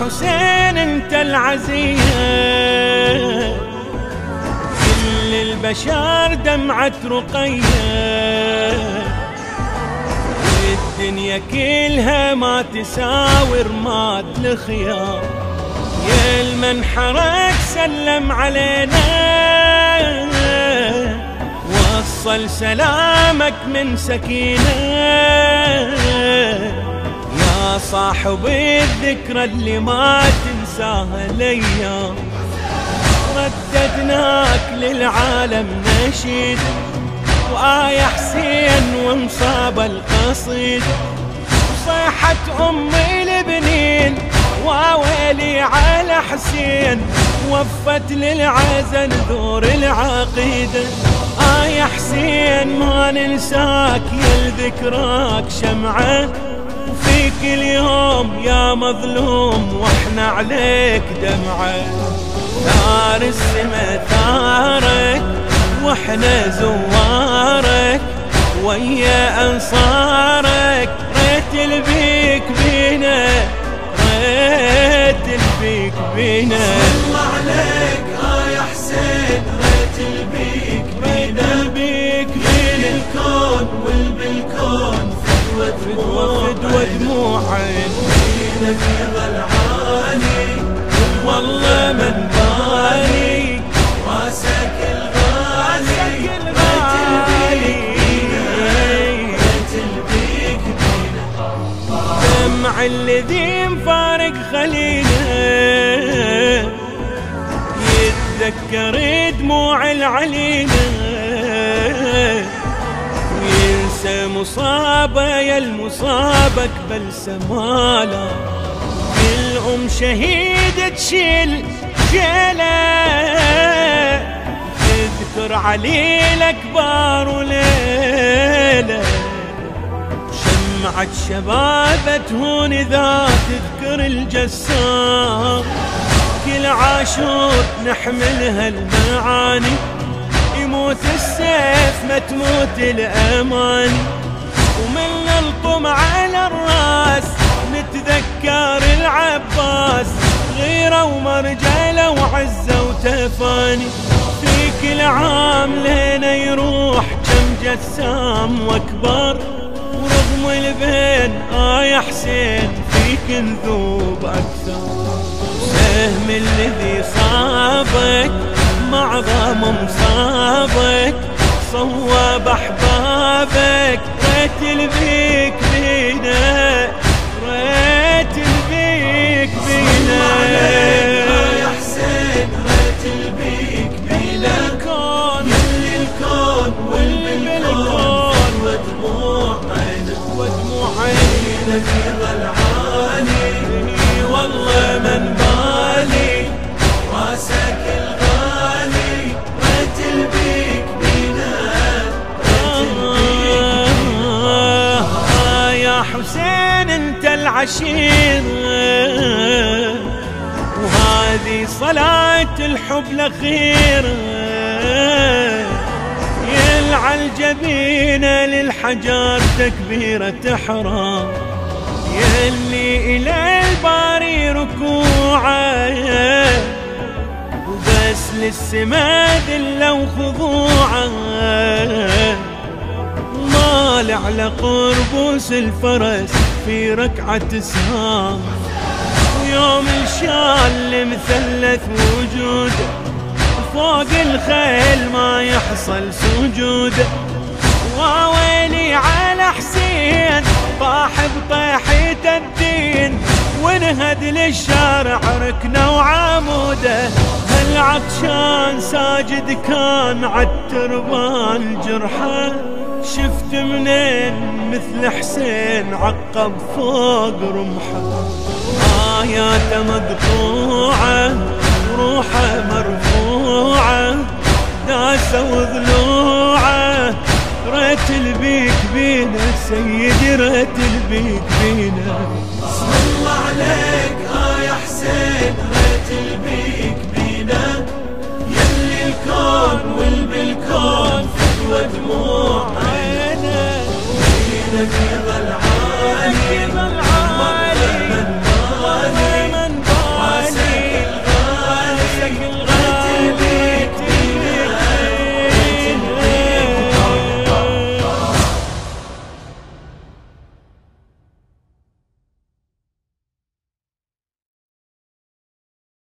آه يا حسين انت العزيز. كل البشر دمعة رقيه الدنيا كلها ما تساوي رماد الخيار يا المنحرك سلم علينا. وصل سلامك من سكينة. يا صاحب الذكرى اللي ما تنساها الأيام رددناك للعالم نشيد وآية حسين ومصاب القصيد. وصيحة أمي البنين وويلي على حسين وفت للعزل ذور العقيدة آية حسين ما ننساك يا ذكراك شمعة. وفيك اليوم يا مظلوم وإحنا عليك دمعة. نار السما ثارك وإحنا زوارك. ويا أنصارك ريت البيك بينا ريت البيك بينا. الله عليك آه يا حسين ريت البيك دموع عين بينا في ضلعاني والله من بالي راسك الغالي. دمع الذي مفارق خلينا. يتذكر دموع العلينا. وينسى مصابة يا المصابك بلسمالا الأم شهيدة تشيل جيلة. تذكر علي الأكبر وليلة. شمعة شبابة تهون إذا تذكر الجسام. كل عاشور نحملها المعاني تموت الأماني ومن نلطم على الرأس نتذكر العباس. غيرة ومرجلة وعزة وتفاني في كل عام لنا يروح كم جسام وأكبر. ورغم البين آه يا حسين فيك نذوب أكثر. سهم الذي صابك معظم مصابك صوب أحبابك ريت البيك بينا ريت البيك بينا. يا حسين ريت البيك بينا الكون كل الكون والبالكون فدوة دموع عينك ودموع ضلعاني والله من انت العشير وهذه صلاة الحب الأخيرة. يلعى الجبينة للحجر تكبيرة تحرم يلي إلى الباري ركوعه وبس للسما ذلة وخضوعه. مال على قربوس الفرس في ركعة سهام ويوم الشال مثلث وجوده فوق الخيل ما يحصل سجوده وويلي على حسين طاح بطيحة الدين. وانهد للشارع ركنه وعموده. هالعطشان ساجد كان عالتربان جرحه شفت منين مثل حسين عقب فوق رمحه. آياته مقطوعة روحه مرفوعة داسة وضلوعة. ريت البيك بينا سيدي ريت البيك بينا. الله عليك Give me